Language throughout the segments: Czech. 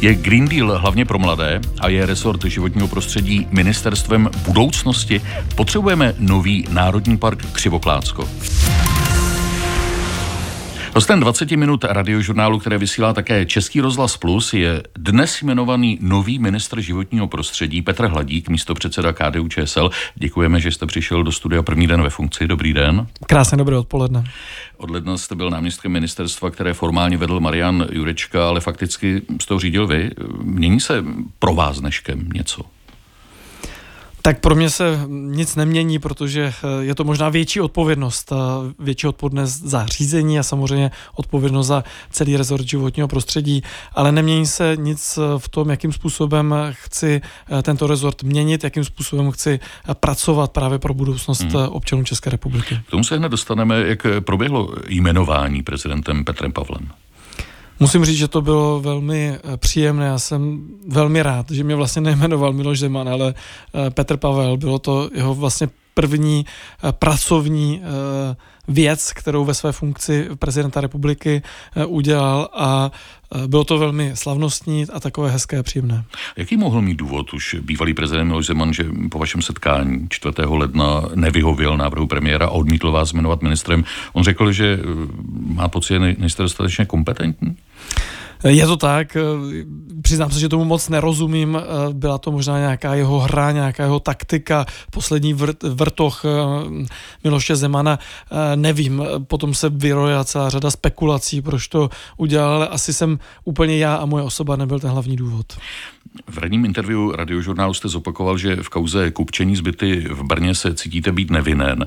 Je Green Deal hlavně pro mladé a je resort životního prostředí ministerstvem budoucnosti? Potřebujeme nový národní park Křivoklácko. Hostem 20 minut radiožurnálu, které vysílá také Český rozhlas Plus, je dnes jmenovaný nový ministr životního prostředí Petr Hladík, místo předseda KDU ČSL. Děkujeme, že jste přišel do studia první den ve funkci. Dobrý den. Krásné dobré odpoledne. Od ledna jste byl náměstkem ministerstva, které formálně vedl Marian Jurečka, ale fakticky jste to řídil vy. Mění se pro vás dneškem něco? Tak pro mě se nic nemění, protože eh, je to možná větší odpovědnost. Větší odpovědnost za řízení a samozřejmě odpovědnost za celý rezort životního prostředí, ale nemění se nic eh, v tom, jakým způsobem chci eh, tento rezort měnit, jakým způsobem chci pracovat právě pro budoucnost hmm. občanů České republiky. K tomu se hned dostaneme, jak proběhlo jmenování prezidentem Petrem Pavlem. Musím říct, že to bylo velmi eh, příjemné. Já jsem velmi rád, že mě vlastně nejmenoval Miloš Zeman, ale eh, Petr Pavel. Bylo to jeho vlastně první eh, pracovní věc, kterou ve své funkci prezidenta republiky udělal a bylo to velmi slavnostní a takové hezké a příjemné. Jaký mohl mít důvod už bývalý prezident Miloš Zeman, že po vašem setkání 4. ledna nevyhověl návrhu premiéra a odmítl vás jmenovat ministrem? On řekl, že má pocit, že nejste dostatečně kompetentní? Je to tak, přiznám se, že tomu moc nerozumím, byla to možná nějaká jeho hra, nějaká jeho taktika, poslední vrt, vrtoch eh, Miloše Zemana, eh, nevím, potom se vyrojila celá řada spekulací, proč to udělal, ale asi jsem úplně já a moje osoba nebyl ten hlavní důvod. V radním interview radiožurnálu jste zopakoval, že v kauze kupčení zbyty v Brně se cítíte být nevinen.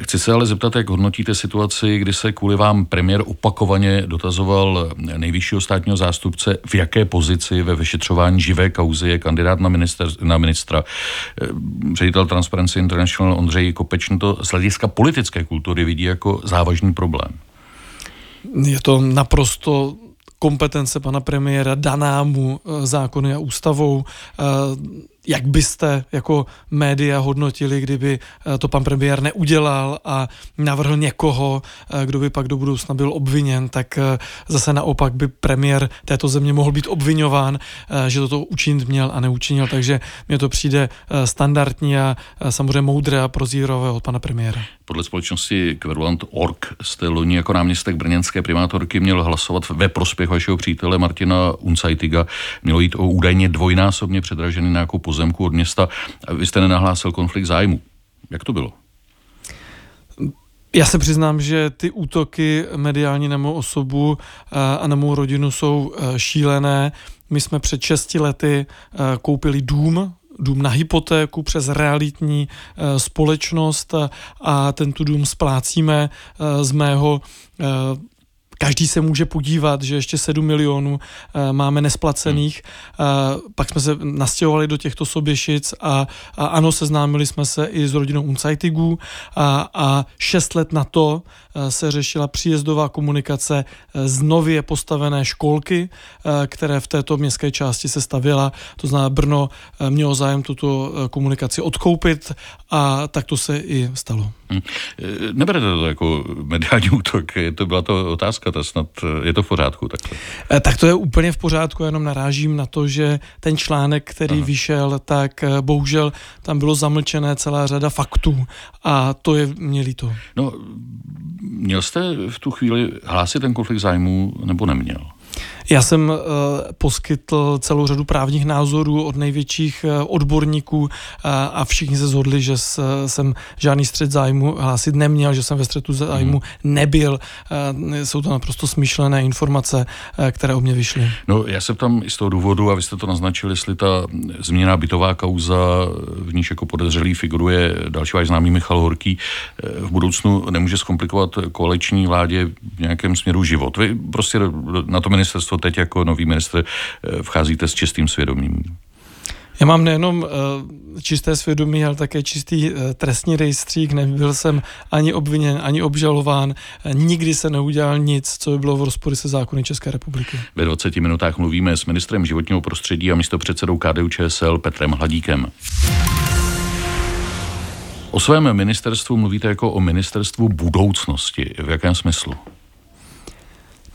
Chci se ale zeptat, jak hodnotíte situaci, kdy se kvůli vám premiér opakovaně dotazoval nejvyššího státního zástupce, v jaké pozici ve vyšetřování živé kauzy je kandidát na, minister, na ministra. Ředitel Transparency International Ondřej Kopečn to z hlediska politické kultury vidí jako závažný problém. Je to naprosto kompetence pana premiéra daná mu eh, zákony a ústavou. Eh, jak byste jako média hodnotili, kdyby eh, to pan premiér neudělal a navrhl někoho, kdo by pak do budoucna byl obviněn, tak zase naopak by premiér této země mohl být obvinován, že toto učinit měl a neučinil, takže mně to přijde standardní a samozřejmě moudré a prozíravé od pana premiéra. Podle společnosti Querulant Org jste loni jako náměstek brněnské primátorky měl hlasovat ve prospěch vašeho přítele Martina Uncajtiga. Mělo jít o údajně dvojnásobně předražený nákup pozemku od města. Vy jste nenahlásil konflikt zájmu. Jak to bylo? Já se přiznám, že ty útoky mediální na mou osobu a na mou rodinu jsou e, šílené. My jsme před 6 lety e, koupili dům dům na hypotéku přes realitní eh, společnost a tento dům splácíme eh, z mého eh, Každý se může podívat, že ještě 7 milionů uh, máme nesplacených. Uh, pak jsme se nastěhovali do těchto soběšic a, a ano, seznámili jsme se i s rodinou Uncajtigů a, a 6 let na to uh, se řešila příjezdová komunikace z nově postavené školky, které v této městské části se stavěla. To znamená, Brno mělo zájem tuto komunikaci odkoupit a tak to se i stalo. Hmm. Neberete to jako mediální útok, to byla to otázka, to snad je to v pořádku takhle. Eh, tak to je úplně v pořádku, jenom narážím na to, že ten článek, který Aha. vyšel, tak eh, bohužel tam bylo zamlčené celá řada faktů a to je mě líto. No, měl jste v tu chvíli hlásit ten konflikt zájmu nebo neměl? Já jsem uh, poskytl celou řadu právních názorů od největších uh, odborníků uh, a všichni se zhodli, že jsem žádný střed zájmu hlásit neměl, že jsem ve střetu zájmu hmm. nebyl. Jsou to naprosto smyšlené informace, které o mě vyšly. No, já se tam i z toho důvodu, a vy jste to naznačili, jestli ta změna bytová kauza, v níž jako podezřelý figuruje další váš známý Michal Horký, v budoucnu nemůže zkomplikovat koaliční vládě v nějakém směru život. Vy prostě na to ministerstvo teď jako nový ministr eh, vcházíte s čistým svědomím? Já mám nejenom uh, čisté svědomí, ale také čistý uh, trestní rejstřík. Nebyl jsem ani obviněn, ani obžalován. Nikdy se neudělal nic, co by bylo v rozporu se zákony České republiky. Ve 20 minutách mluvíme s ministrem životního prostředí a místopředsedou KDU ČSL Petrem Hladíkem. O svém ministerstvu mluvíte jako o ministerstvu budoucnosti. V jakém smyslu?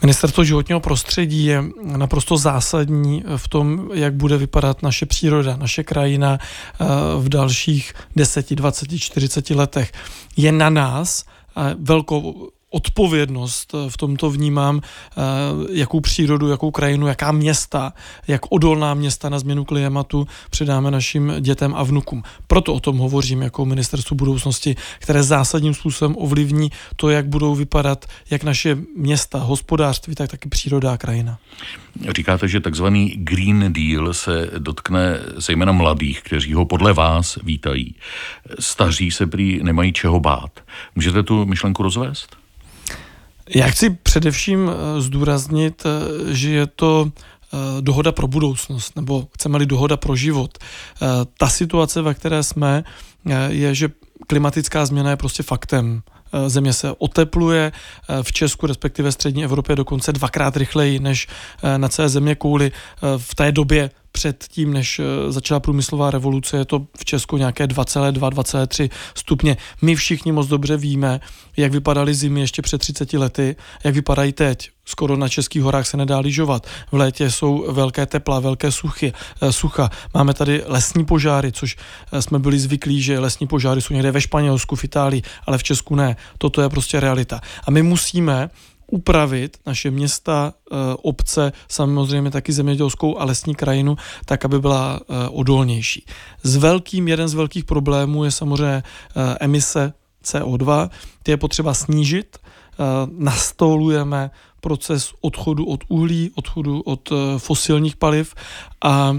Ministerstvo životního prostředí je naprosto zásadní v tom, jak bude vypadat naše příroda, naše krajina eh, v dalších 10, 20, 40 letech. Je na nás velkou odpovědnost eh, v tomto vnímám, eh, jakou přírodu, jakou krajinu, jaká města, jak odolná města na změnu klimatu předáme našim dětem a vnukům. Proto o tom hovořím jako ministerstvu budoucnosti, které zásadním způsobem ovlivní to, jak budou vypadat jak naše města, hospodářství, tak taky příroda a krajina. Říkáte, že takzvaný Green Deal se dotkne zejména mladých, kteří ho podle vás vítají. Staří se prý nemají čeho bát. Můžete tu myšlenku rozvést? Já chci především eh, zdůraznit, eh, že je to eh, dohoda pro budoucnost, nebo chceme-li dohoda pro život. Ta situace, ve které jsme, je, že klimatická změna je prostě faktem. Země se otepluje v Česku, respektive střední Evropě dokonce dvakrát rychleji než na celé země kouli. V té době před tím, než eh, začala průmyslová revoluce, je to v Česku nějaké 2,2, 2,3 stupně. My všichni moc dobře víme, jak vypadaly zimy ještě před 30 lety, jak vypadají teď. Skoro na českých horách se nedá lyžovat. V létě jsou velké tepla, velké suchy, eh, sucha. Máme tady lesní požáry, což eh, jsme byli zvyklí, že lesní požáry jsou někde ve Španělsku, v Itálii, ale v Česku ne. Toto je prostě realita. A my musíme upravit naše města, eh, obce, samozřejmě taky zemědělskou a lesní krajinu, tak, aby byla eh, odolnější. S velkým, jeden z velkých problémů je samozřejmě eh, emise CO2, ty je potřeba snížit, nastolujeme proces odchodu od uhlí, odchodu od fosilních paliv a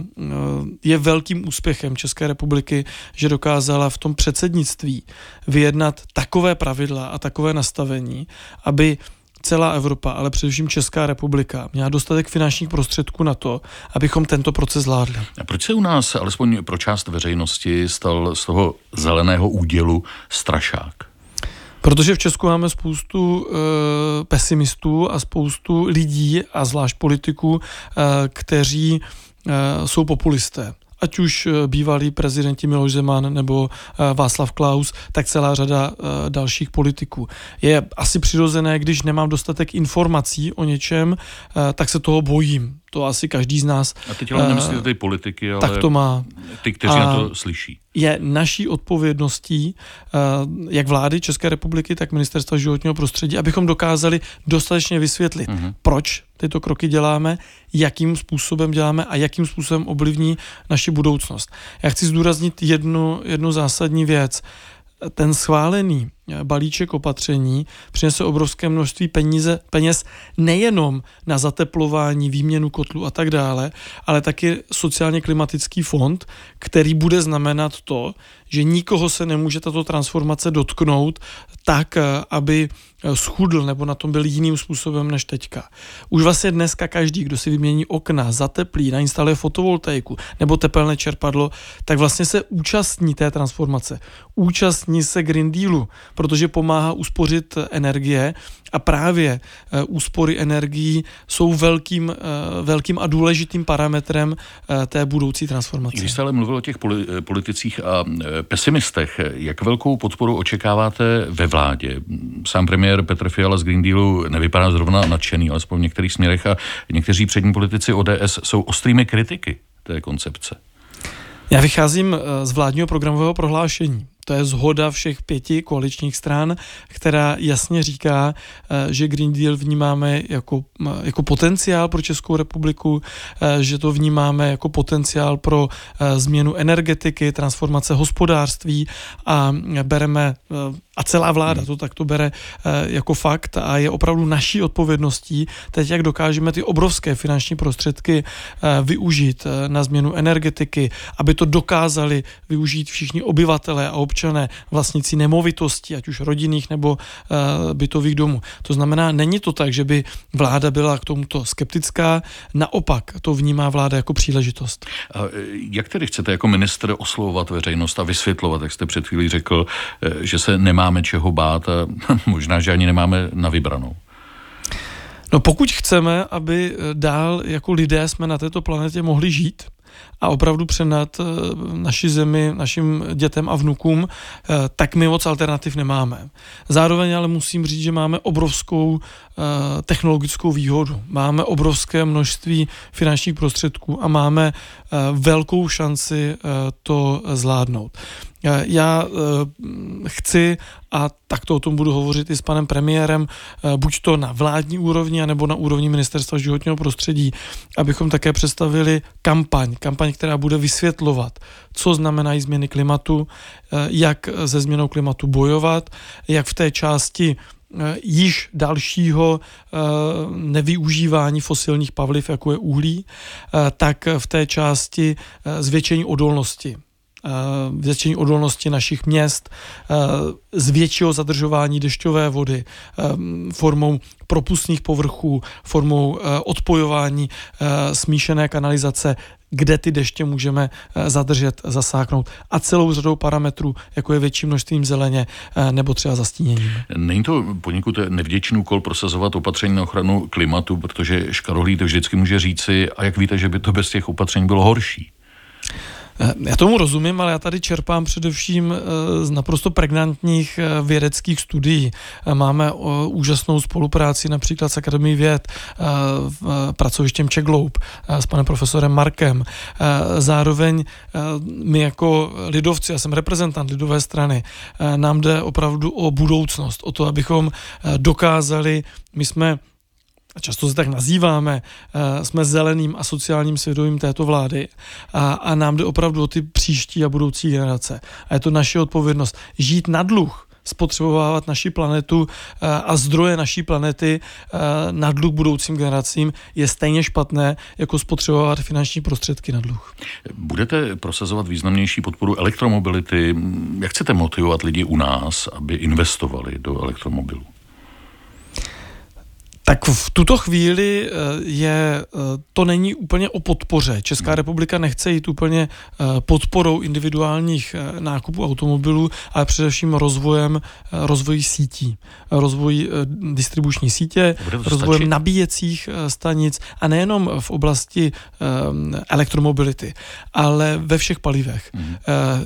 je velkým úspěchem České republiky, že dokázala v tom předsednictví vyjednat takové pravidla a takové nastavení, aby celá Evropa, ale především Česká republika měla dostatek finančních prostředků na to, abychom tento proces zvládli. A proč se u nás, alespoň pro část veřejnosti, stal z toho zeleného údělu strašák? Protože v Česku máme spoustu e, pesimistů a spoustu lidí, a zvlášť politiků, e, kteří e, jsou populisté ať už eh, bývalí prezidenti Miloš Zeman nebo eh, Václav Klaus, tak celá řada eh, dalších politiků. Je asi přirozené, když nemám dostatek informací o něčem, tak se toho bojím. To asi každý z nás. A teď ale nemyslíte ty politiky, ale tak to má. ty, kteří a na to slyší. Je naší odpovědností, jak vlády České republiky, tak ministerstva životního prostředí, abychom dokázali dostatečně vysvětlit, uh-huh. proč tyto kroky děláme, jakým způsobem děláme a jakým způsobem ovlivní naši budoucnost. Já chci zdůraznit jednu, jednu zásadní věc. Ten schválený balíček opatření přinese obrovské množství peníze, peněz nejenom na zateplování, výměnu kotlu a tak dále, ale taky sociálně klimatický fond, který bude znamenat to, že nikoho se nemůže tato transformace dotknout tak, aby schudl nebo na tom byl jiným způsobem než teďka. Už vlastně dneska každý, kdo si vymění okna, zateplí, nainstaluje fotovoltaiku nebo tepelné čerpadlo, tak vlastně se účastní té transformace. Účastní se Green Dealu, protože pomáhá uspořit energie a právě eh, úspory energií jsou velkým, eh, velkým a důležitým parametrem eh, té budoucí transformace. Když jste ale mluvil o těch politicích a pesimistech, jak velkou podporu očekáváte ve vládě? Sám premiér Petr Fiala z Green Dealu nevypadá zrovna nadšený, alespoň v některých směrech a někteří přední politici ODS jsou ostrými kritiky té koncepce. Já vycházím z vládního programového prohlášení. To je zhoda všech pěti koaličních stran, která jasně říká, eh, že Green Deal vnímáme jako, jako potenciál pro Českou republiku, eh, že to vnímáme jako potenciál pro eh, změnu energetiky, transformace hospodářství a bereme a celá vláda hmm. to takto bere jako fakt a je opravdu naší odpovědností teď, jak dokážeme ty obrovské finanční prostředky využít na změnu energetiky, aby to dokázali využít všichni obyvatelé a občané vlastníci nemovitostí, ať už rodinných nebo bytových domů. To znamená, není to tak, že by vláda byla k tomuto skeptická, naopak to vnímá vláda jako příležitost. A jak tedy chcete jako minister oslovovat veřejnost a vysvětlovat, jak jste před chvílí řekl, eh, že se nemáme čeho bát a možná, že ani nemáme na vybranou? No pokud chceme, aby dál jako lidé jsme na této planetě mohli žít, a opravdu přenat naši zemi, našim dětem a vnukům, tak my moc alternativ nemáme. Zároveň ale musím říct, že máme obrovskou technologickou výhodu. Máme obrovské množství finančních prostředků a máme velkou šanci to zvládnout. Já chci, a takto o tom budu hovořit i s panem premiérem, buď to na vládní úrovni, nebo na úrovni ministerstva životního prostředí, abychom také představili kampaň, kampaň, která bude vysvětlovat, co znamenají změny klimatu, jak se změnou klimatu bojovat, jak v té části již dalšího nevyužívání fosilních pavliv, jako je uhlí, tak v té části zvětšení odolnosti zvětšení odolnosti našich měst, z většího zadržování dešťové vody formou propustných povrchů, formou odpojování smíšené kanalizace, kde ty deště můžeme zadržet, zasáhnout a celou řadou parametrů, jako je větší množstvím zeleně nebo třeba zastíněním. Není to poněkud nevděčný úkol prosazovat opatření na ochranu klimatu, protože škarohlíd vždycky může říci, a jak víte, že by to bez těch opatření bylo horší? Eh, já tomu rozumím, ale já tady čerpám především eh, z naprosto pregnantních eh, vědeckých studií. Máme úžasnou spolupráci například s Akademií věd, pracovištěm Čegloub, s panem profesorem Markem. Zároveň my jako lidovci, já jsem reprezentant lidové strany, nám jde opravdu o budoucnost, o to, abychom dokázali, my jsme a často se tak nazýváme, eh, jsme zeleným a sociálním svědomím této vlády a, a nám jde opravdu o ty příští a budoucí generace. A je to naše odpovědnost žít na dluh, spotřebovávat naši planetu eh, a zdroje naší planety eh, na dluh budoucím generacím je stejně špatné, jako spotřebovávat finanční prostředky na dluh. Budete prosazovat významnější podporu elektromobility? Jak chcete motivovat lidi u nás, aby investovali do elektromobilů? Tak v tuto chvíli eh, je, eh, to není úplně o podpoře. Česká hmm. republika nechce jít úplně eh, podporou individuálních nákupů automobilů, ale především rozvojem rozvojí sítí, rozvojí distribuční sítě, rozvojem stačit? nabíjecích stanic a nejenom v oblasti elektromobility, ale ve všech palivech, hmm.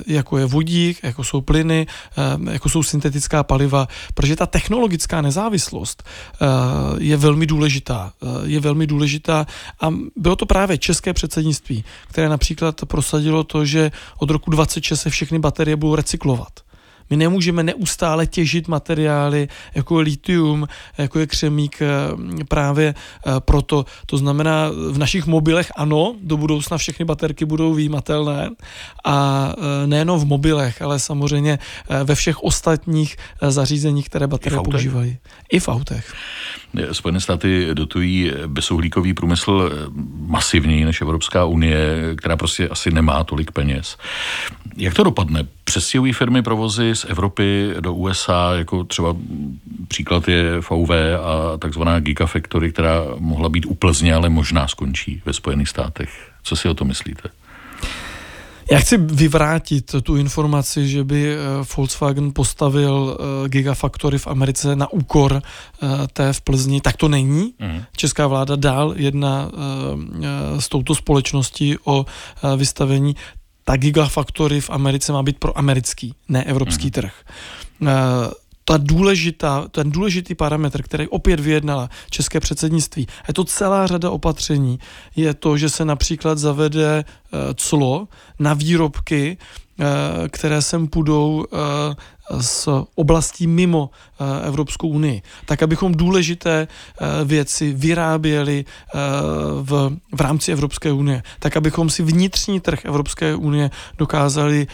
jako je vodík, jako jsou plyny, jako jsou syntetická paliva, protože ta technologická nezávislost je velmi důležitá. Eh, je velmi důležitá a bylo to právě české předsednictví, které například prosadilo to, že od roku 26 se všechny baterie budou recyklovat. My nemůžeme neustále těžit materiály, jako je litium, jako je křemík eh, právě eh, proto. To znamená, v našich mobilech ano, do budoucna všechny baterky budou výjimatelné a eh, nejenom v mobilech, ale samozřejmě ve všech ostatních zařízeních, které baterie používají. I v autech. Spojené státy dotují bezuhlíkový průmysl masivněji než Evropská unie, která prostě asi nemá tolik peněz. Jak to dopadne? Přestěhují firmy provozy z Evropy do USA, jako třeba příklad je VW a takzvaná Gigafactory, která mohla být u Plzně, ale možná skončí ve Spojených státech. Co si o to myslíte? Já chci vyvrátit tu informaci, že by eh, Volkswagen postavil eh, Gigafactory v Americe na úkor eh, té v Plzni. Tak to není. Mm. Česká vláda dál jedna s touto společností o vystavení ta Gigafactory v Americe má být pro americký, ne evropský mm. trh. Uh, ta důležitá, ten důležitý parametr, který opět vyjednala české předsednictví, je to celá řada opatření, je to, že se například zavede uh, clo na výrobky, uh, které sem půjdou z oblastí mimo eh, Evropskou unii, tak abychom důležité eh, věci vyráběli eh, v, v rámci Evropské unie, tak abychom si vnitřní trh Evropské unie dokázali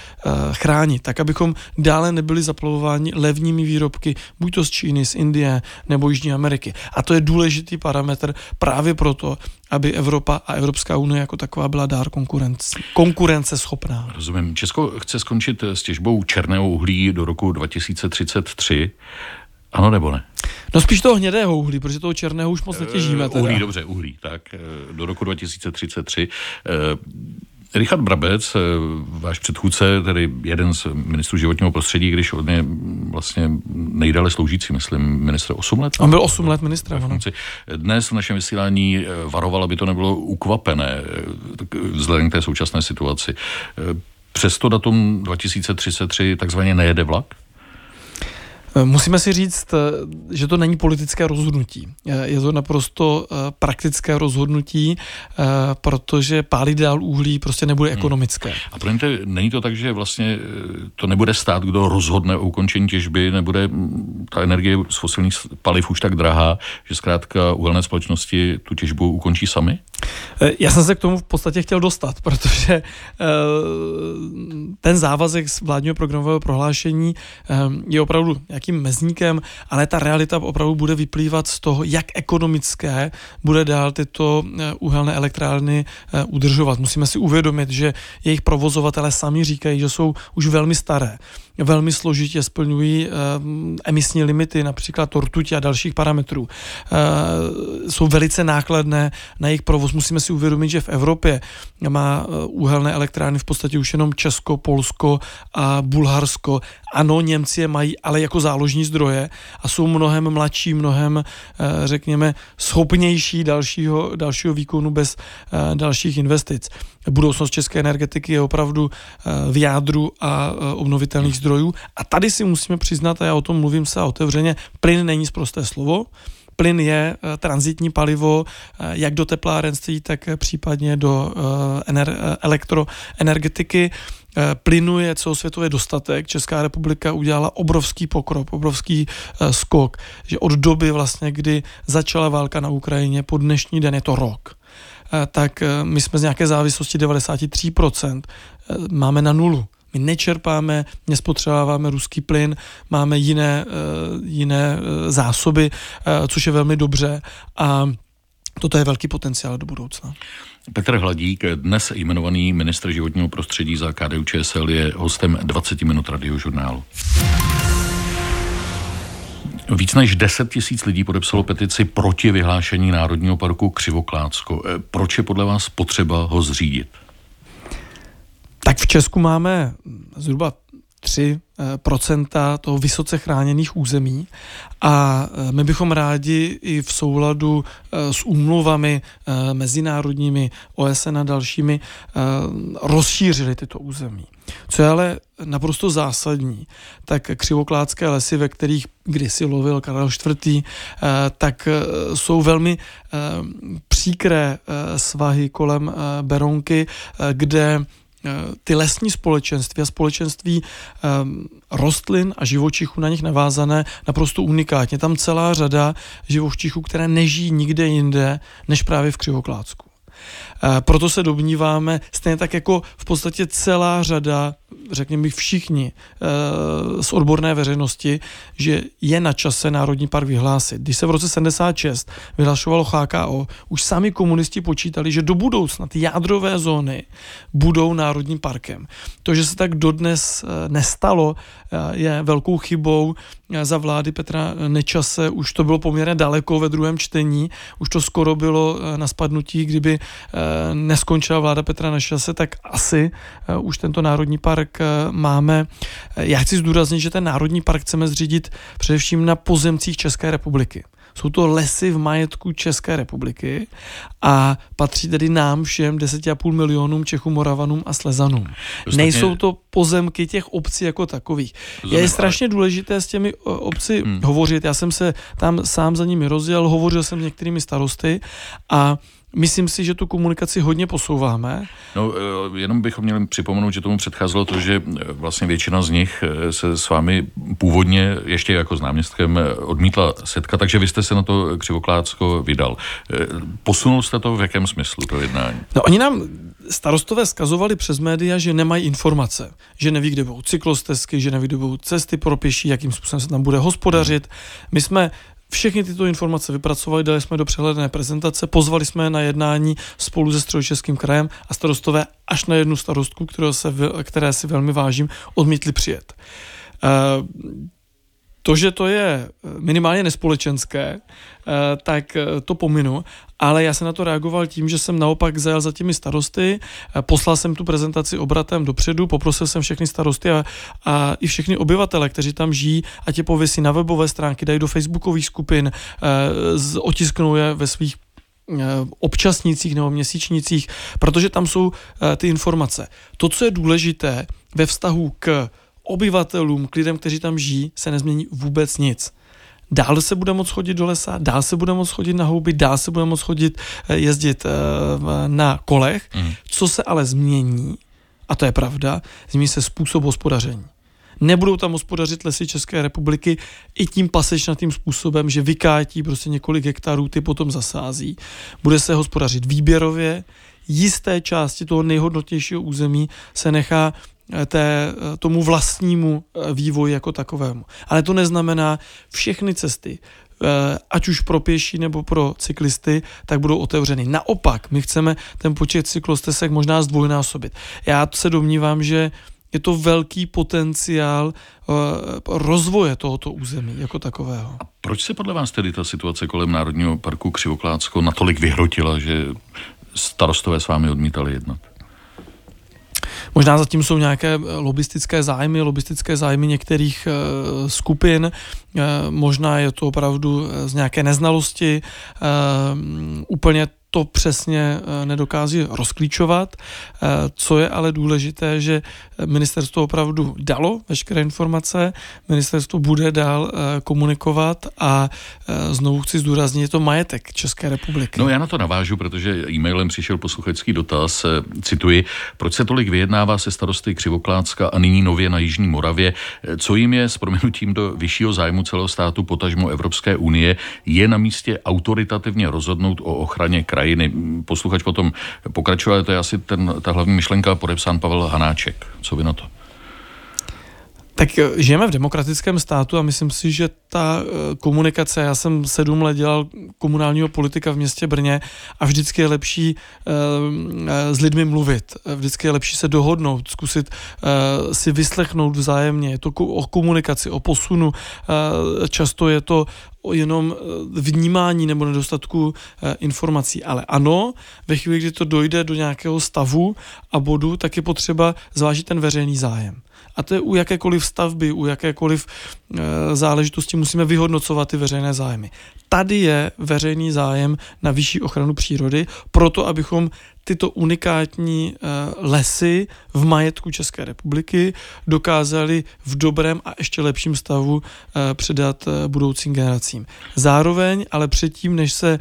chránit, tak abychom dále nebyli zaplavováni levními výrobky, buď to z Číny, z Indie nebo Jižní Ameriky. A to je důležitý parametr právě proto, aby Evropa a Evropská unie jako taková byla dár konkurence, konkurenceschopná. Rozumím. Česko chce skončit s těžbou černého uhlí do roku roku 2033. Ano nebo ne? No spíš toho hnědého uhlí, protože toho černého už moc netěžíme. Teda. Uhlí, dobře, uhlí. Tak eh, do roku 2033. Richard Brabec, eh, váš předchůdce, tedy jeden z ministrů životního prostředí, když on je vlastně nejdále sloužící, myslím, ministr 8 let. On byl 8 let ministr. Dnes v našem vysílání eh, varoval, aby to nebylo ukvapené eh, vzhledem k té současné situaci. Přesto datum 2033 takzvaně nejede vlak? Musíme si říct, eh, že to není politické rozhodnutí. Eh, je to naprosto eh, praktické rozhodnutí, protože pálit dál uhlí prostě nebude hmm. ekonomické. Hmm. A promiňte, není to tak, že vlastně to nebude stát, kdo rozhodne o ukončení těžby, nebude mm, ta energie z fosilních paliv už tak drahá, že zkrátka uhelné společnosti tu těžbu ukončí sami? Já jsem se k tomu v podstatě chtěl dostat, protože ten závazek z vládního programového prohlášení je opravdu nějakým mezníkem, ale ta realita opravdu bude vyplývat z toho, jak ekonomické bude dál tyto eh, uhelné elektrárny eh, udržovat. Musíme si uvědomit, že jejich provozovatele sami říkají, že jsou už velmi staré velmi složitě splňují emisní limity, například rtuti a dalších parametrů. Jsou velice nákladné na jejich provoz. Musíme si uvědomit, že v Evropě má uhelné elektrárny v podstatě už jenom Česko, Polsko a Bulharsko. Ano, Němci je mají, ale jako záložní zdroje a jsou mnohem mladší, mnohem, řekněme, schopnější dalšího, dalšího výkonu bez dalších investic. Budoucnost české energetiky je opravdu v jádru a obnovitelných zdrojů zdrojů. A tady si musíme přiznat, a já o tom mluvím se otevřeně, plyn není zprosté slovo, Plyn je uh, transitní palivo, uh, jak do teplárenství, tak případně do uh, ener- elektroenergetiky. Plynu je celosvětově dostatek. Česká republika udělala obrovský pokrok, obrovský skok, že od doby vlastně, kdy začala válka na Ukrajině, po dnešní den je to rok, tak my jsme z nějaké závislosti 93%, máme na nulu. My nečerpáme, nespotřebováváme ruský plyn, máme jiné, eh, jiné eh, zásoby, eh, což je velmi dobře a toto je velký potenciál do budoucna. Petr Hladík, dnes jmenovaný ministr životního prostředí za KDU ČSL, je hostem 20 minut radiožurnálu. Víc než 10 tisíc lidí podepsalo petici proti vyhlášení Národního parku Křivoklácko. Proč je podle vás potřeba ho zřídit? Tak v Česku máme zhruba 3 procenta toho vysoce chráněných území a e, my bychom rádi i v souladu e, s úmluvami mezinárodními OSN a dalšími rozšířili tyto území. Co je ale naprosto zásadní, tak křivokládské lesy, ve kterých kdysi lovil Karel IV., tak jsou velmi příkré svahy kolem Beronky, kde ty lesní společenství a společenství um, rostlin a živočichů na nich navázané naprosto unikátně. Tam celá řada živočichů, které nežijí nikde jinde, než právě v Křivoklácku. Eh, proto se domníváme, stejně tak jako v podstatě celá řada, řekněme všichni eh, z odborné veřejnosti, že je na čase Národní park vyhlásit. Když se v roce 76 vyhlašovalo HKO, už sami komunisti počítali, že do budoucna ty jádrové zóny budou Národním parkem. To, že se tak dodnes eh, nestalo, je velkou chybou za vlády Petra Nečase. Už to bylo poměrně daleko ve druhém čtení, už to skoro bylo na spadnutí, kdyby neskončila vláda Petra Nečase, tak asi eh, už tento národní park eh, máme. Já chci zdůraznit, že ten národní park chceme zřídit především na pozemcích České republiky. Jsou to lesy v majetku České republiky a patří tedy nám všem 10,5 milionům Čechům, Moravanům a Slezanům. Ostatně... Nejsou to pozemky těch obcí jako takových. Rozumím, je strašně ale... důležité s těmi obci hmm. hovořit. Já jsem se tam sám za nimi rozjel, hovořil jsem s některými starosty a Myslím si, že tu komunikaci hodně posouváme. No, eh, jenom bychom měli připomenout, že tomu předcházelo to, že eh, vlastně většina z nich eh, se s vámi původně ještě jako s náměstkem odmítla setkat, takže vy jste se na to Křivoklácko vydal. Posunul jste to v jakém smyslu, to jednání? No, oni nám starostové skazovali přes média, že nemají informace, že neví, kde budou cyklostezky, že neví, kde budou cesty pro pěší, jakým způsobem se tam bude hospodařit. My jsme všechny tyto informace vypracovali, dali jsme do přehledné prezentace, pozvali jsme je na jednání spolu se středočeským krajem a starostové až na jednu starostku, které, se, které si velmi vážím, odmítli přijet. To, že to je minimálně nespolečenské, tak to pominu, ale já jsem na to reagoval tím, že jsem naopak zajel za těmi starosty, poslal jsem tu prezentaci obratem dopředu, poprosil jsem všechny starosty a, a i všechny obyvatele, kteří tam žijí, a tě pověsí na webové stránky, dají do facebookových skupin, otisknou je ve svých občasnicích nebo měsíčnicích, protože tam jsou ty informace. To, co je důležité ve vztahu k obyvatelům, k lidem, kteří tam žijí, se nezmění vůbec nic. Dál se bude moct chodit do lesa, dál se bude moct chodit na houby, dál se bude moct chodit, eh, jezdit eh, na kolech. Mm. Co se ale změní, a to je pravda, změní se způsob hospodaření. Nebudou tam hospodařit lesy České republiky i tím pasečnatým způsobem, že vykátí prostě několik hektarů, ty potom zasází. Bude se hospodařit výběrově, jisté části toho nejhodnotnějšího území se nechá té, eh, tomu vlastnímu eh, vývoji jako takovému. Ale to neznamená všechny cesty, ať už pro pěší nebo pro cyklisty, tak budou otevřeny. Naopak, my chceme ten počet cyklostesek možná zdvojnásobit. Já se domnívám, že je to velký potenciál rozvoje tohoto území jako takového. A proč se podle vás tedy ta situace kolem Národního parku Křivoklácko natolik vyhrotila, že starostové s vámi odmítali jednat? Možná zatím jsou nějaké eh, lobistické zájmy, lobistické zájmy některých uh, skupin, uh, možná je to opravdu z nějaké neznalosti, úplně to přesně eh, nedokází rozklíčovat. Eh, co je ale důležité, že ministerstvo opravdu dalo veškeré informace, ministerstvo bude dál eh, komunikovat a znovu chci zdůraznit, je to majetek České republiky. No já na to navážu, protože e-mailem přišel posluchačský dotaz, cituji, proč se tolik vyjednává se starosty Křivoklácka a nyní nově na Jižní Moravě, co jim je s proměnutím do vyššího zájmu celého státu, potažmo Evropské unie, je na místě autoritativně rozhodnout o ochraně kraje krajiny. Posluchač potom pokračuje, to je asi ten, ta hlavní myšlenka podepsán Pavel Hanáček. Co vy na to? Tak eh, žijeme v demokratickém státu a myslím si, že ta eh, komunikace, já jsem sedm let dělal komunálního politika v městě Brně a vždycky je lepší uh, s lidmi mluvit, vždycky je lepší se dohodnout, zkusit si vyslechnout vzájemně, je to o komunikaci, o posunu, často je to jenom vnímání nebo nedostatku informací. Ale ano, ve chvíli, kdy to dojde do nějakého stavu a bodu, tak je potřeba zvážit ten veřejný zájem. A to je u jakékoliv stavby, u jakékoliv e, záležitosti musíme vyhodnocovat ty veřejné zájmy. Tady je veřejný zájem na vyšší ochranu přírody, proto abychom tyto unikátní e, lesy v majetku České republiky dokázali v dobrém a ještě lepším stavu e, předat e, budoucím generacím. Zároveň, ale předtím, než se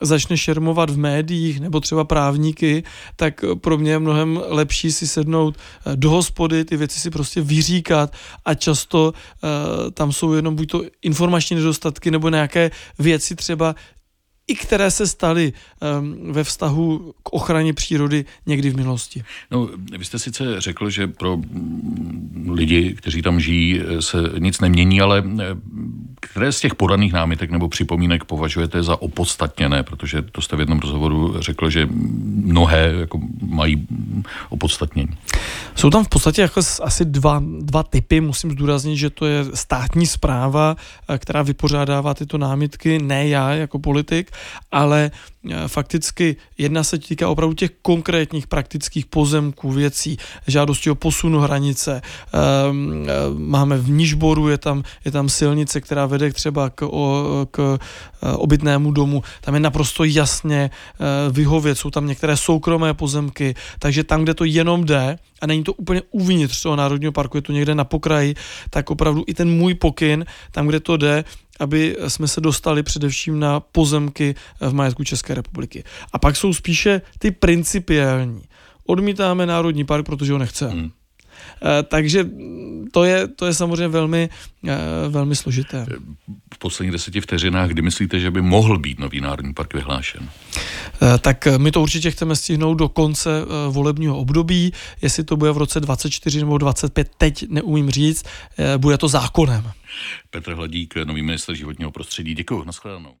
začne šermovat v médiích nebo třeba právníky, tak pro mě je mnohem lepší si sednout eh, do hospody, ty věci si prostě vyříkat a často uh, tam jsou jenom buď to informační nedostatky nebo nějaké věci třeba i které se staly um, ve vztahu k ochraně přírody někdy v minulosti. No, vy jste sice řekl, že pro mm, lidi, kteří tam žijí, se nic nemění, ale eh, které z těch podaných námitek nebo připomínek považujete za opodstatněné, protože to jste v jednom rozhovoru řekl, že mnohé jako mají opodstatnění. Jsou tam v podstatě jako asi dva, dva typy. Musím zdůraznit, že to je státní zpráva, eh, která vypořádává tyto námitky, ne já jako politik, ale Eh, fakticky jedna se týká opravdu těch konkrétních praktických pozemků, věcí, žádosti o posunu hranice. Ehm, eh, máme v Nižboru, je tam, je tam silnice, která vede třeba k, o, k eh, obytnému domu. Tam je naprosto jasně vyhovět, jsou tam některé soukromé pozemky, takže tam, kde to jenom jde, a není to úplně uvnitř toho národního parku, je to někde na pokraji, tak opravdu i ten můj pokyn, tam, kde to jde, aby jsme se dostali především na pozemky v majetku České republiky. A pak jsou spíše ty principiální. Odmítáme Národní park, protože ho nechce. Hmm. Eh, takže to je, to je samozřejmě velmi, eh, velmi složité. V posledních deseti vteřinách, kdy myslíte, že by mohl být nový národní park vyhlášen? Eh, tak my to určitě chceme stihnout do konce volebního období. Jestli to bude v roce 24 nebo 25, teď neumím říct. Bude to zákonem. Petr Hladík, nový minister životního prostředí. Děkuji. Naschledanou.